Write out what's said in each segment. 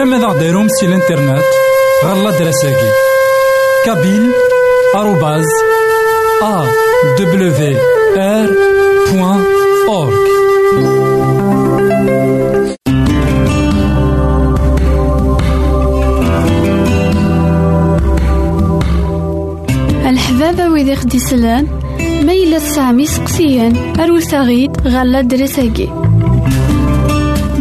زمرا ماذا غديرهم سي الانترنت غالا دراساكي كابيل آروباز أ دبليو آر بوان أورك الحبابة ويدي خدي سلان ما إلا تسعمي سقسيان أروساغيد غالا دراساكي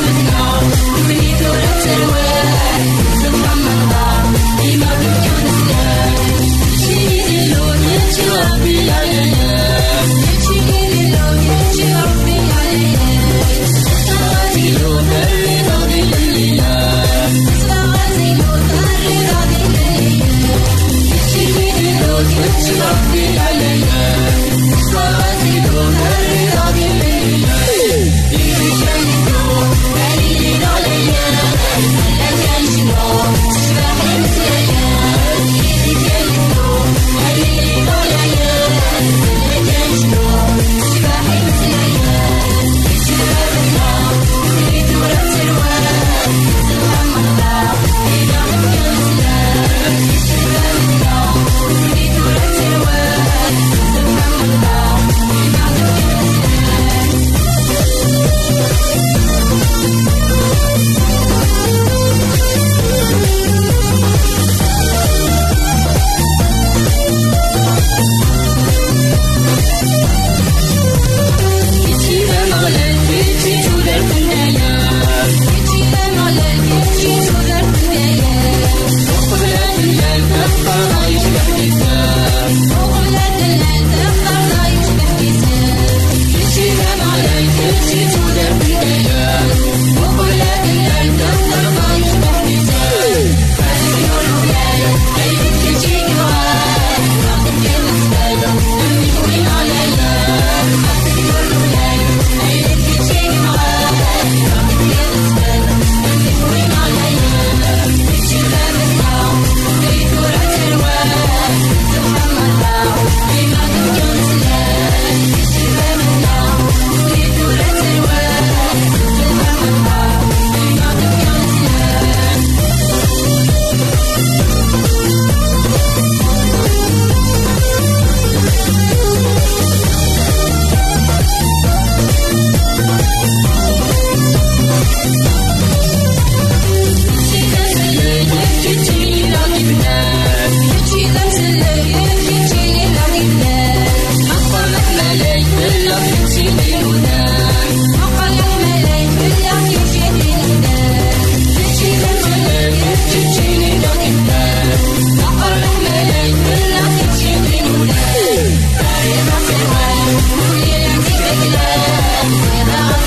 with no. If we need to, let's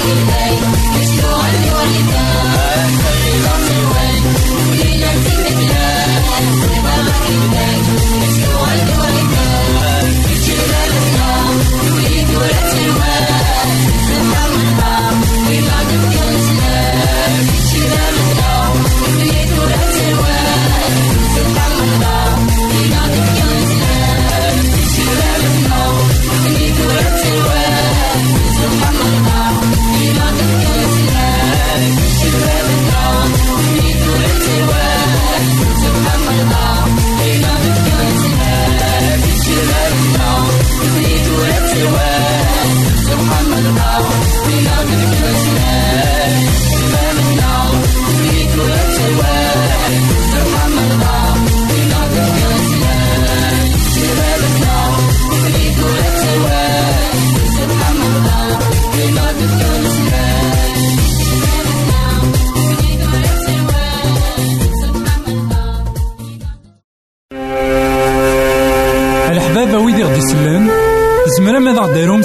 Yeah.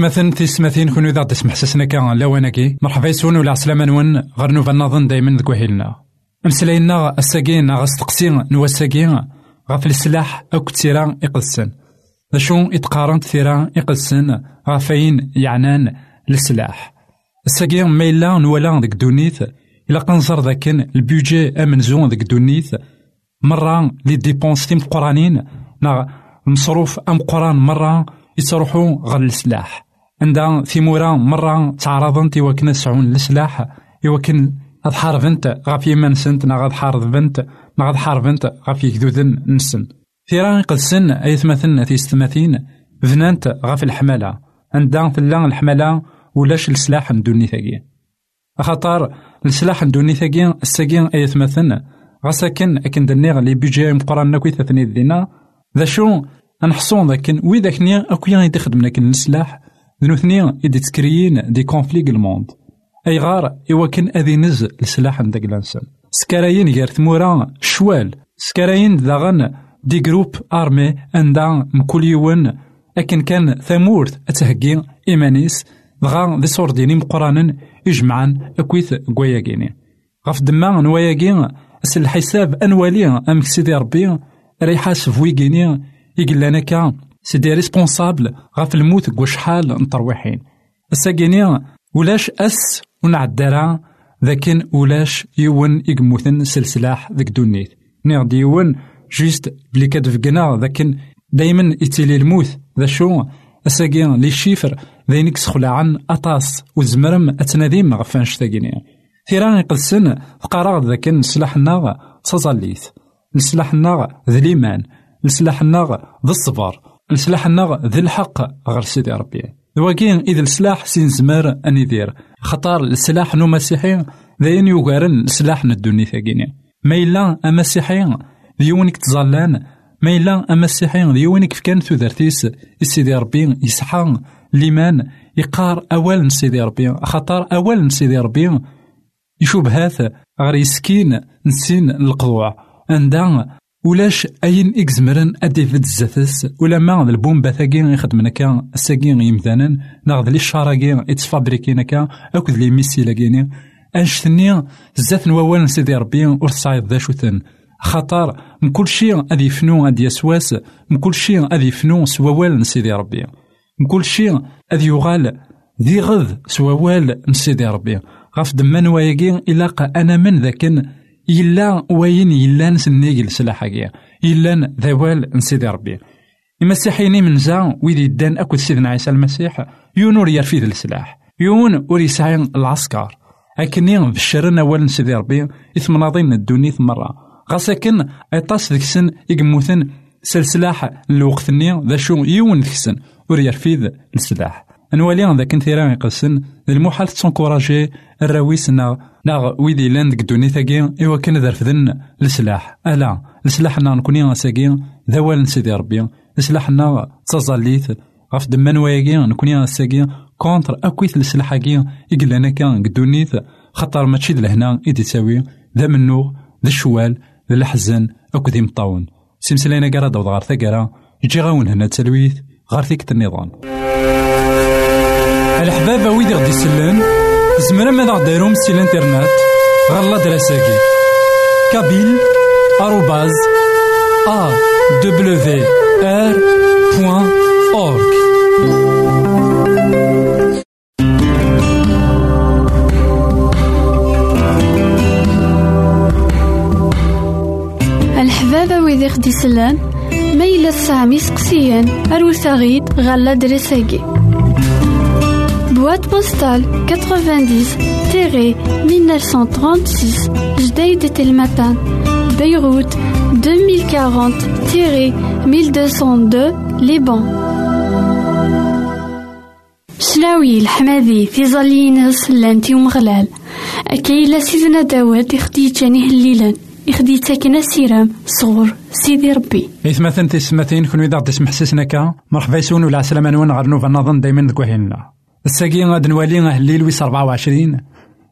مثلا تيسمثين كونو ذا تسمح سسنا كان لواناكي مرحبا يسون ولا عسلامة نون غير نوفا نظن دايما ذك وهيلنا أمسلاينا الساقين غا ستقسين نوا الساقين غاف السلاح أو تيرا إقلسن ذا شو إتقارنت تيرا إقلسن غافين يعنان السلاح الساقين ميلا نولا ديك دونيت إلا قنصر ذاكن البيجي أمنزون ديك دونيت مرة لي ديبونس تيم قرانين نا المصروف أم قران مرة يتروحو غير السلاح. عندها ثيمورا مرة تعرضن تيوكن سعون السلاح يوكن غاد حاربنت غاف يمانسنت نا غاد حاربنت نا غاد حاربنت غاف يكدودن نسن. ثيران ثمثن ستماثين بنانت غاف الحمالة. عندها تلا الحمالة ولاش السلاح ندوني ثاقي خاطر السلاح ندوني ثاقي الساقي أي ثمثن. غاساكن أكن دنيغ لي بيجي مقران ناكوي ثاثني دينا ذا شو؟ نحصون ذاك ويداك نيا أكويا يدخدم لكن السلاح. ذنو ثنيا يدي تكريين دي كونفليك الموند. أي غار إوا كان أذي نز السلاح نداك لانسان. سكراين غير ثمورا شوال. سكراين داغن دي جروب أرمي أندا مكل يوان أكن كان ثمورث أتهجي إيمانيس. دغا دي صورديني مقرانا يجمعان أكويث كواياكيني غف دما نواياكي أس الحساب أنوالي أمك سيدي ربي. راي حاسب ويكيني يقلانا كا سيدي ريسبونسابل غف الموت كوا شحال نطروحين. الساكيني ولاش أس ونعدرا ذاكن ولاش يون إقموثن سلسلاح ذاك دونيت. نيغ ديون جيست بلي كادفقنا ذاكن دايما يتيلي الموت. ذا شو؟ أساقين لي شيفر ذينك سخلعن أطاس وزمرم أتناديم غفانش تاقيني ثيران يقلسن فقراغ ذاكن سلاح الناغ تزاليث السلاح الناغ ذي ليمان السلاح الناغ ذي الصبر السلاح الناغ ذي الحق غير سيدي ربي. ذواكين إذا السلاح سين زمار أني دير. خطار السلاح نو مسيحي ذاين يوغارن السلاح ندوني ثاقيني ما إلا أمسيحي ديونك تزالان. ما إلا أمسيحي ديونك فكان ثوذرتيس السيدي ربي يسحى ليمان يقار أول نسيدي ربي. خطر أول نسيدي ربي يشوبهات غير يسكين نسين القضوع عندها ولاش أين إكزمرن أديفيد زاتس ولا ما البومبا ثاقين يخدم نكا الساقين يمثالا ناخذ لي الشاراكين يتفابريكي نكا أكد لي ميسي لاكيني أنشتني زات نوال سيدي ربي ور تصايد ذا شوثن. خطر من كل شيء أذي فنو أدي يسواس من كل شيء أذي فنو سوال سيدي ربي. من كل شيء أذي يغال ذي غذ سوال سيدي ربي. غاف دمان وايقين إلاقا أنا من ذاكن إلا وين إلا نسنيق السلاحاكيا إلا ذوال نسيدي ربي. المسيحيين من زا ويدي دان أكد سيدنا عيسى المسيح. يون ور يرفيد السلاح. يون ور يسعي العسكر. أكني بالشرن أول نسيدي ربي. إثمناضين الدوني مرة غاساكن أيطاس ذيك سن يقموثن سلسلاح الوقت ذا شو يون ذيك سن ور يرفيد السلاح نوالي ذاك ثيران يقسن المحال تسونكوراجي الراويس نا ويدي لأن ديك دونيتاكي إوا كان ذرفذن السلاح ألا السلاح-نا نكوني ساكي ذوال سيدي ربي. السلاح-نا تزاليت غف دمان واياكي نكوني ساكي كونتر أكويت السلاحاكي إقلانا كان قدونيت خطر ماشي لهنا إدي تساوي. ذا منو ذا الشوال ذا أكو ذي مطاون سيمسلينا قرا دوض غار ثقرا. يجي غاون هنا تسلويت غار ثيكت النظام. الحباب ويدي غدي يسلن زمرا سي الانترنت؟ غالا دراساكي كابيل آروباز أ دبليو آر بوان أورك الحبابة ويدي خدي سلان ميلا سامي سقسيان أروساغيد غالا دريساكي Boîte postale 90-1936 Jdeï de Telmatan Beyrouth 2040-1202 Liban. سلاوي الحمادي في ظلين سلانتي ومغلال. أكيلا سيدنا داود يخدي جاني هليلا يخدي تاكنا سيرام صغور سيدي ربي. إثمثن تسمثين كون إذا تسمح سسنا كا مرحبا يسون ولا سلامة نون غير نوفا نظن دايما ذكوهينا الساقي غاد نوالي الليل ويس 24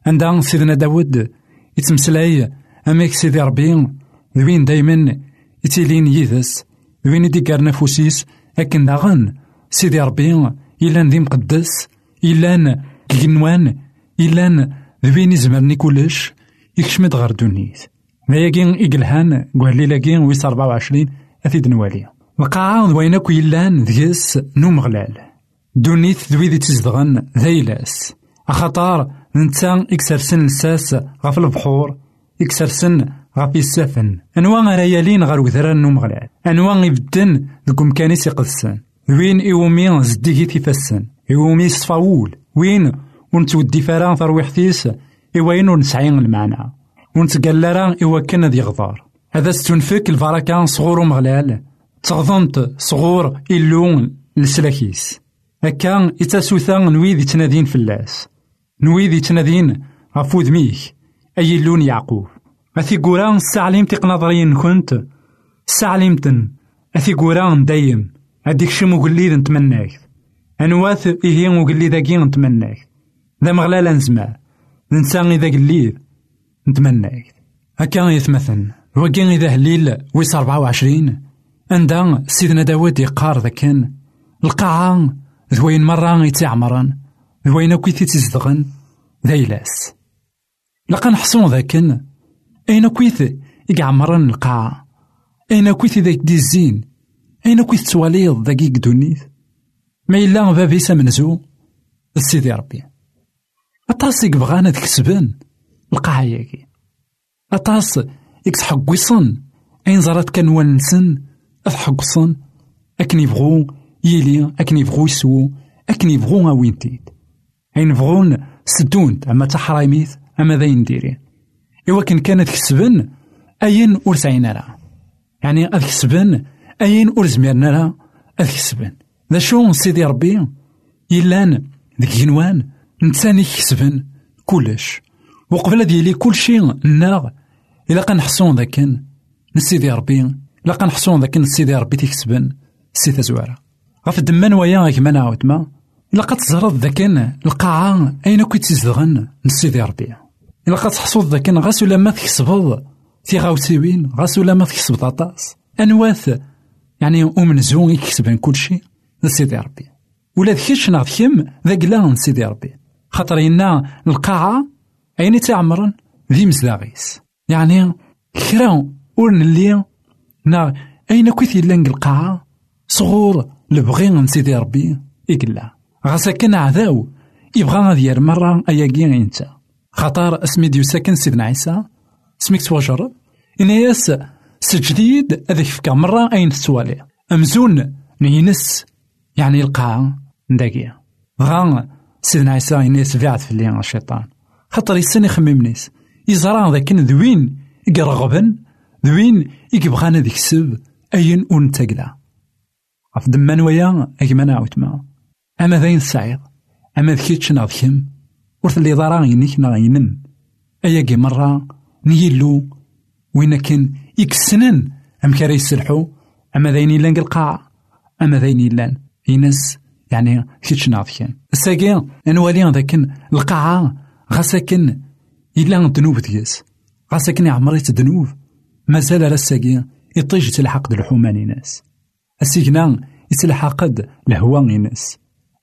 عندها سيدنا داود يتمسلاي أميك سيدي ربي ذوين دايما يتيلين يذس ذوين يديكار نفوسيس أكن داغن سيدي ربي إلا ذي مقدس إلا الجنوان إلا ذوين يزمرني كلش يكشمد غير دونيت ماياكين إقلهان قوالي لاكين ويس 24 أثيد نوالي القاعة وينك يلان ذيس نوم غلال دونيت ذويدي تزدغن ذيلاس أخطار نتا إكسرسن لساس غف البحور إكسرسن غف السفن أنواع ريالين غير وذران نوم غلال أنواع يبدن ذكو مكانيس يقدسن وين إيومي زديكي تفسن إيومي صفاول. وين ونتودي فران ترويحتيس إيوين ونسعين المعنى. ونتقلرا إوا كان ذي هكا إتاسوثا نويذ يتنادين فلاس. نويذ يتنادين غفوذ ميك. أي اللون يعقوب. أثي قران سعليم تقناضرين كنت. سعليمتن أثي قران دايم. أديك شمو قليد نتمناك. أنواث إيه وقلي ذاكي نتمناك. ذا مغلالا نزمع ننسى إذا قليد نتمناك. هكا يتمثل وكان إذا هليل ويس 24 عندها سيدنا داود يقار ذاكن. ذوين مرة يتعمرن ذوين أكوي تيتزدغن ذيلاس لقا نحصون ذاكن أين كويت يعمرن القاعة أين كويت ذاك دي الزين أين كويت تواليض ذاك يقدونيث ما إلا بابي سمنزو السيدي ربي أطاس يبغانا تكسبن القاعة ياكي أطاس يكسحقوصن أين زرات كان ونسن أفحقصن أكن يبغو يلي أكن يبغو يسوو أكن يبغو أوينتيد أين يبغون سدونت أما تحرايميث أما ذا ينديري إوا كان كانت كسبن أين ور سعينا يعني أذ كسبن أين ور زميرنا لها أذ كسبن ذا شو سيدي ربي؟ يلان ذيك جنوان نتساني كسبن كلش. وقبل ديالي كل شيء ناغ إلا قنحصون ذاكن نسيدي ربي إلا قنحصون ذاكن نسيدي ربي تكسبن سي تزوارة غف الدمان ويا كما نعاود ما. إلا قد تزرد ذاكن القاعة أين كنت تزدغن نسيدي ربي. إلا قد تحصد ذاكن غاس ولا ما تكسبض. في غاوسيوين غاس ولا ما تكسبض أطاس. أنواث يعني ومنزون يكسبن كل شيء نسيدي ربي. ولا ذكيش ناض ذاك لا نسيدي ربي. خاطر إنا القاعة أين تعمرن؟ ذي مزداغيس يعني كرا ور نلي نا أين كويت يلان القاعة؟ صغور لبغي نسيدي ربي. إقلا غاسا كان عذاو. يبغى غادي مرة أياكي إنت. خاطر اسمي ديو ساكن سيدنا عيسى سميك تواجرب إن ياس سجديد هذاك فكا مرة أين تسوالي. أمزون نينس. يعني القاعة نداكي. غا سيدنا عيسى إنيس بعث في اللي الشيطان. خاطر يسن يخمم نيس. يزرع ذاك ذوين. يرغبن ذوين. يبغانا ذيك السب أين ونتقلا غف دمان ويا ما أما ذاين السعيد أما ذكيتش ناض كم ورث اللي ضرا ينيك نا ينم. أيا مرة نيلو وين كان يكسنن أم كاري يسلحو أما ذاين يلان القاع أما ذاين يلان ينس يعني كيتش ناض كان الساقي أنوالي ذاك القاعة غاساكن إلا الذنوب دياس غاساكن عمريت الذنوب مازال راساكي يطيج تلحق الحومان ناس. السجنا يتلحق د الهوا ناس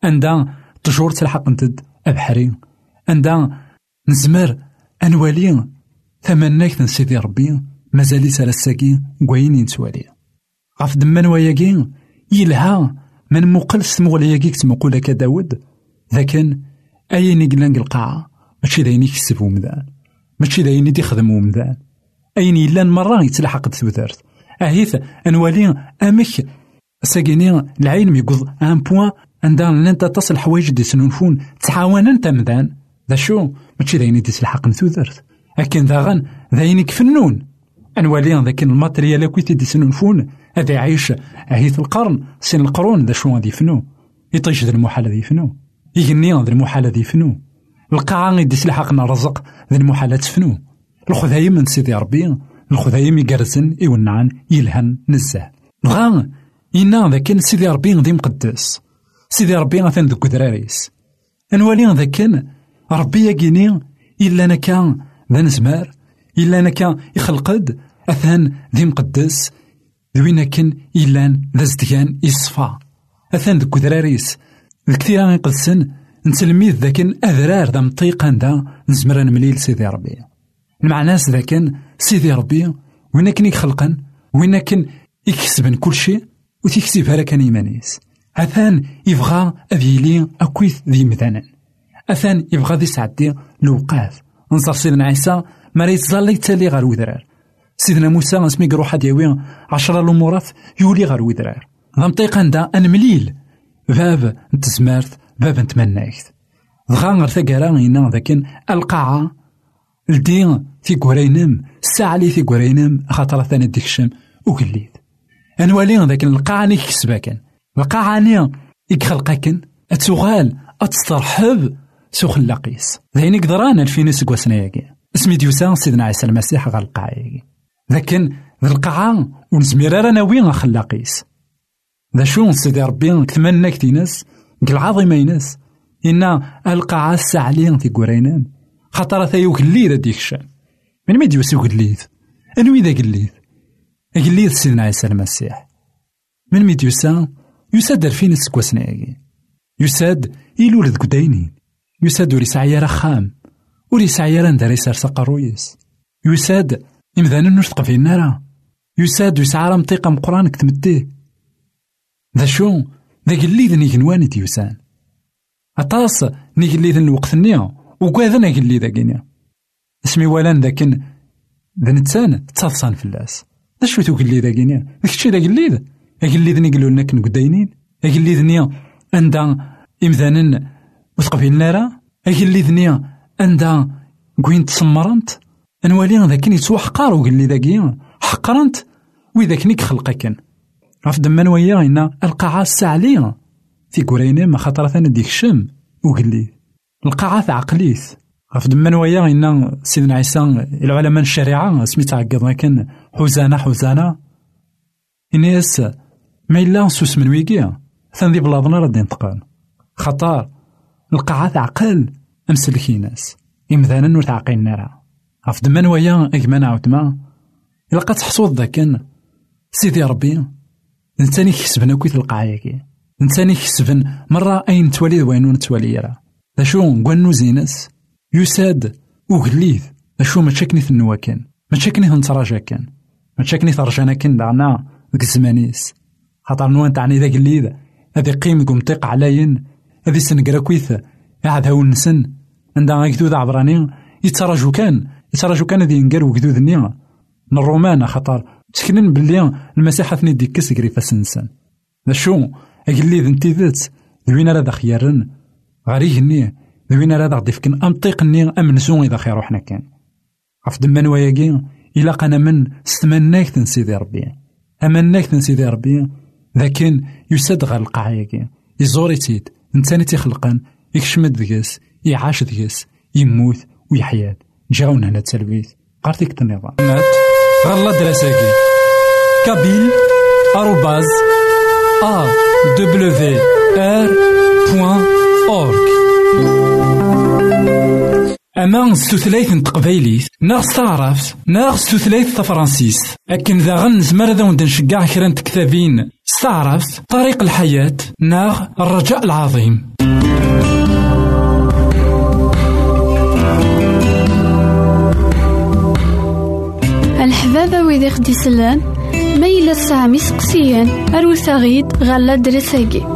عندها تجور تلحق نتد أبحري. عندها نزمر أنوالي. ثمناك سيدي ربي. مازالي سالا الساكي كوين ينتوالي. غاف دمان وياكي يلها من مقل ستمغلياكي كتمقول هكا داود. لكن أين يقلان القاعة ماشي داين يكسب ومدان ماشي داين يخدم ومدان أين يلان مرة يتلحق تثوثرت أهيث أنوالي أمك ساكيني العين ميقض أن بوان عندها لأن تصل الحوايج دي سنونفون انت مدان. ذا شو؟ ماشي داين يدي تلحق نثوثرت لكن ذاغن ذاين يكفنون أنوالي ذاك الماتريال كويتي دي سنونفون. هذا يعيش عهيث القرن سن القرون ذا شو غادي يفنو. يطيش ذا المحال ذي يفنو. يغني ذا المحال ذي يفنو. القاعة غيدي سلحقنا رزق ذا المحال تفنو. الخذايم من سيدي ربي. الخذايم يقرزن يونعن يلهن نزه. بغا إنا ذاك سيدي ربي غادي مقدس سيدي ربي غاثان ذوك دراريس أنوالي ذاك ربي يقيني إلا أنا كان ذا نزمار إلا أنا كان يخلقد أثان ذي مقدس ذوين كان إلا ذا زديان يصفى أثان ذوك دراريس الكثير غيقدسن نتلميذ ذاكن أذرار ذا مطيقا ذا نزمر نمليل سيدي ربي المعناس ذاكن سيدي ربي وين كان يخلقن وين كان يكسبن كل شيء وتيكسبها لك إيمانيس. أثان يبغى أذيلي أكويث ذي مثلا أثان يبغى ذي سعدي لوقات نصر سيدنا عيسى ما يتزال يتسالي غير ودرار سيدنا موسى اسمي يروح ياوي عشرة الأمورات يولي غير ودرار ذا مطيقا دا أنمليل باب نتزمارت باب نتمناكت دغا غير ثقارا غينا ذاكن القاعة لدي في كورينم الساعة لي في كورينم خاطر ثاني ديك الشم وقليد أنوالي ذاك القاعة ني كسباكن القاعة ني يخلقاكن. أتوغال أتسترحب سوخ اللاقيس ذاين قدران الفين سكواسنا ياكي اسمي ديوسان سيدنا عيسى المسيح غا القاعة ياكي لكن ذا القاعة ونزمير رانا وين خلاقيس ذا شو سيدي ربي كتمنى كتينس العظيمة ينس إنا القاعة الساعة في قرينان خاطر ثا يوكليد ديك الشام من ما ديوس يوكليد أنوي ذا قليد؟ قليد سيدنا عيسى المسيح من ميديوسا يساد الفين سكواسناكي يساد يلولد قداينين يساد وري سعيا رخام وري سعيا رندار يسار قرويس يساد إمذانا نوش في النار يساد ويسعى رمطيقة مقران كتمديه ذا شو ذا قليد نيجنواني ديوسان أطاس نيجليد الوقت النيا وقاذنا قليد ذاكينيا اسمي ولان ذاكن ذا نتسان تصفصان في اللاس ذا ذاكينيا ذاك الشي ذا قليد قليد نيقلو لنا كن قداينين قليد نيا عندها إمذانا وثقفين نارا قليد نيا عندها كوين تسمرنت. انوالي ذاك يتوحقر وقال لي ذاكي. حقرنت. وذاك نيك خلقك غاف دمان ويا إن القاعة الساعلية في كورينا ما خاطر ثاني ديك الشم وقال لي القاعة عقليث غاف دمان ويا إن سيدنا عيسى العلماء الشريعة سميت عقد كان حوزانة حوزانة إنيس ما إلا سوس من ويكيا ثان ذي بلاضنا رد ينتقال خطار القاعة عقل أمسلكي ناس إمذانا نور تعقين نارا غاف دمان ويا إجمان عاودما إلا قد تحصود ذاك سيدي ربي نتاني كسبنا كويت القاعة كي نتاني كسبن مرة أين توالي وين نتوالي راه ذا شو قوانو زينس يساد وغليث ذا شو ما تشكني في النواكن ما تشكني نتراجع كان. ما تشكني ترجعنا كان دعنا ذاك الزمانيس خاطر نوان تعني ذاك اللي هذي قيم قمطيق علاين هذي سنقرا كويث قاعد هاون نسن عندها غيكدود عبراني. يتراجو كان. يتراجو كان هذي نقر وكدود نيا الرومان خاطر. تسكنن بلي المسيحة ثني ديك كس قريفة سنسن ذا شو أقلي ذن تيذت ذوين راه خيارن. غاري هني ذوين راه غادي فكن أمطيق ني أمنسو إذا خير وحنا كان غف دمان وياكي إلا قنا من ستمناك تنسيدي ربي أمناك تنسيدي ربي لكن يسد غير القاع ياكي يزوري تيد نتاني تيخلقن يكشمد ديكس يعاش ديكس يموت ويحيا جاون هنا تسلويت قارتيك النظام غالا دراساكي كابيل آروباز أ دبليو آر بوان أورك أما ستثليث تقبيليث ناغ ستعرفت ناغ ستثليث تفرنسيس أكن ذا غن زمر ذا وندنشقع كران تكتابين. ستعرفت طريق الحياة ناغ الرجاء العظيم. الحبابة ويدي خدي سلان ميلة سامي سقسيان أرو ثغيد غالة درساقي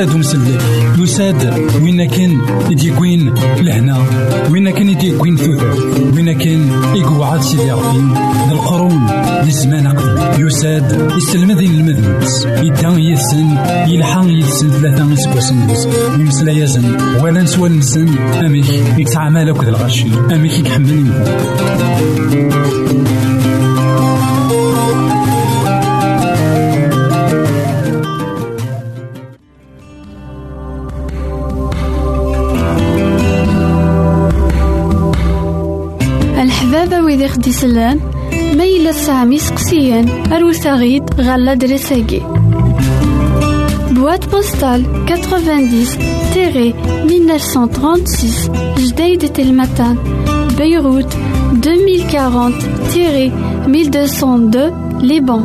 يساد ومسلك يساد وين كان يديكوين لهنا؟ وين كان يديكوين ثوثر وين كان يقعد سيدي ربي؟ القرون للزمان أقدم يساد يستلمذين المذنبس يدان يسن يلحق يسن ثلاثة يسكوسن يمسلا يزن ولا نسوى نسن أميك يتعامل أكد الغشي أميك يحمل الحبابة ويدي خدي سلان ميلا سامي سقسيان؟ أروساغيد غالا دريساكي Boîte postale 90-1936 Jdeï Telmatan Beyrouth 2040-1202 Liban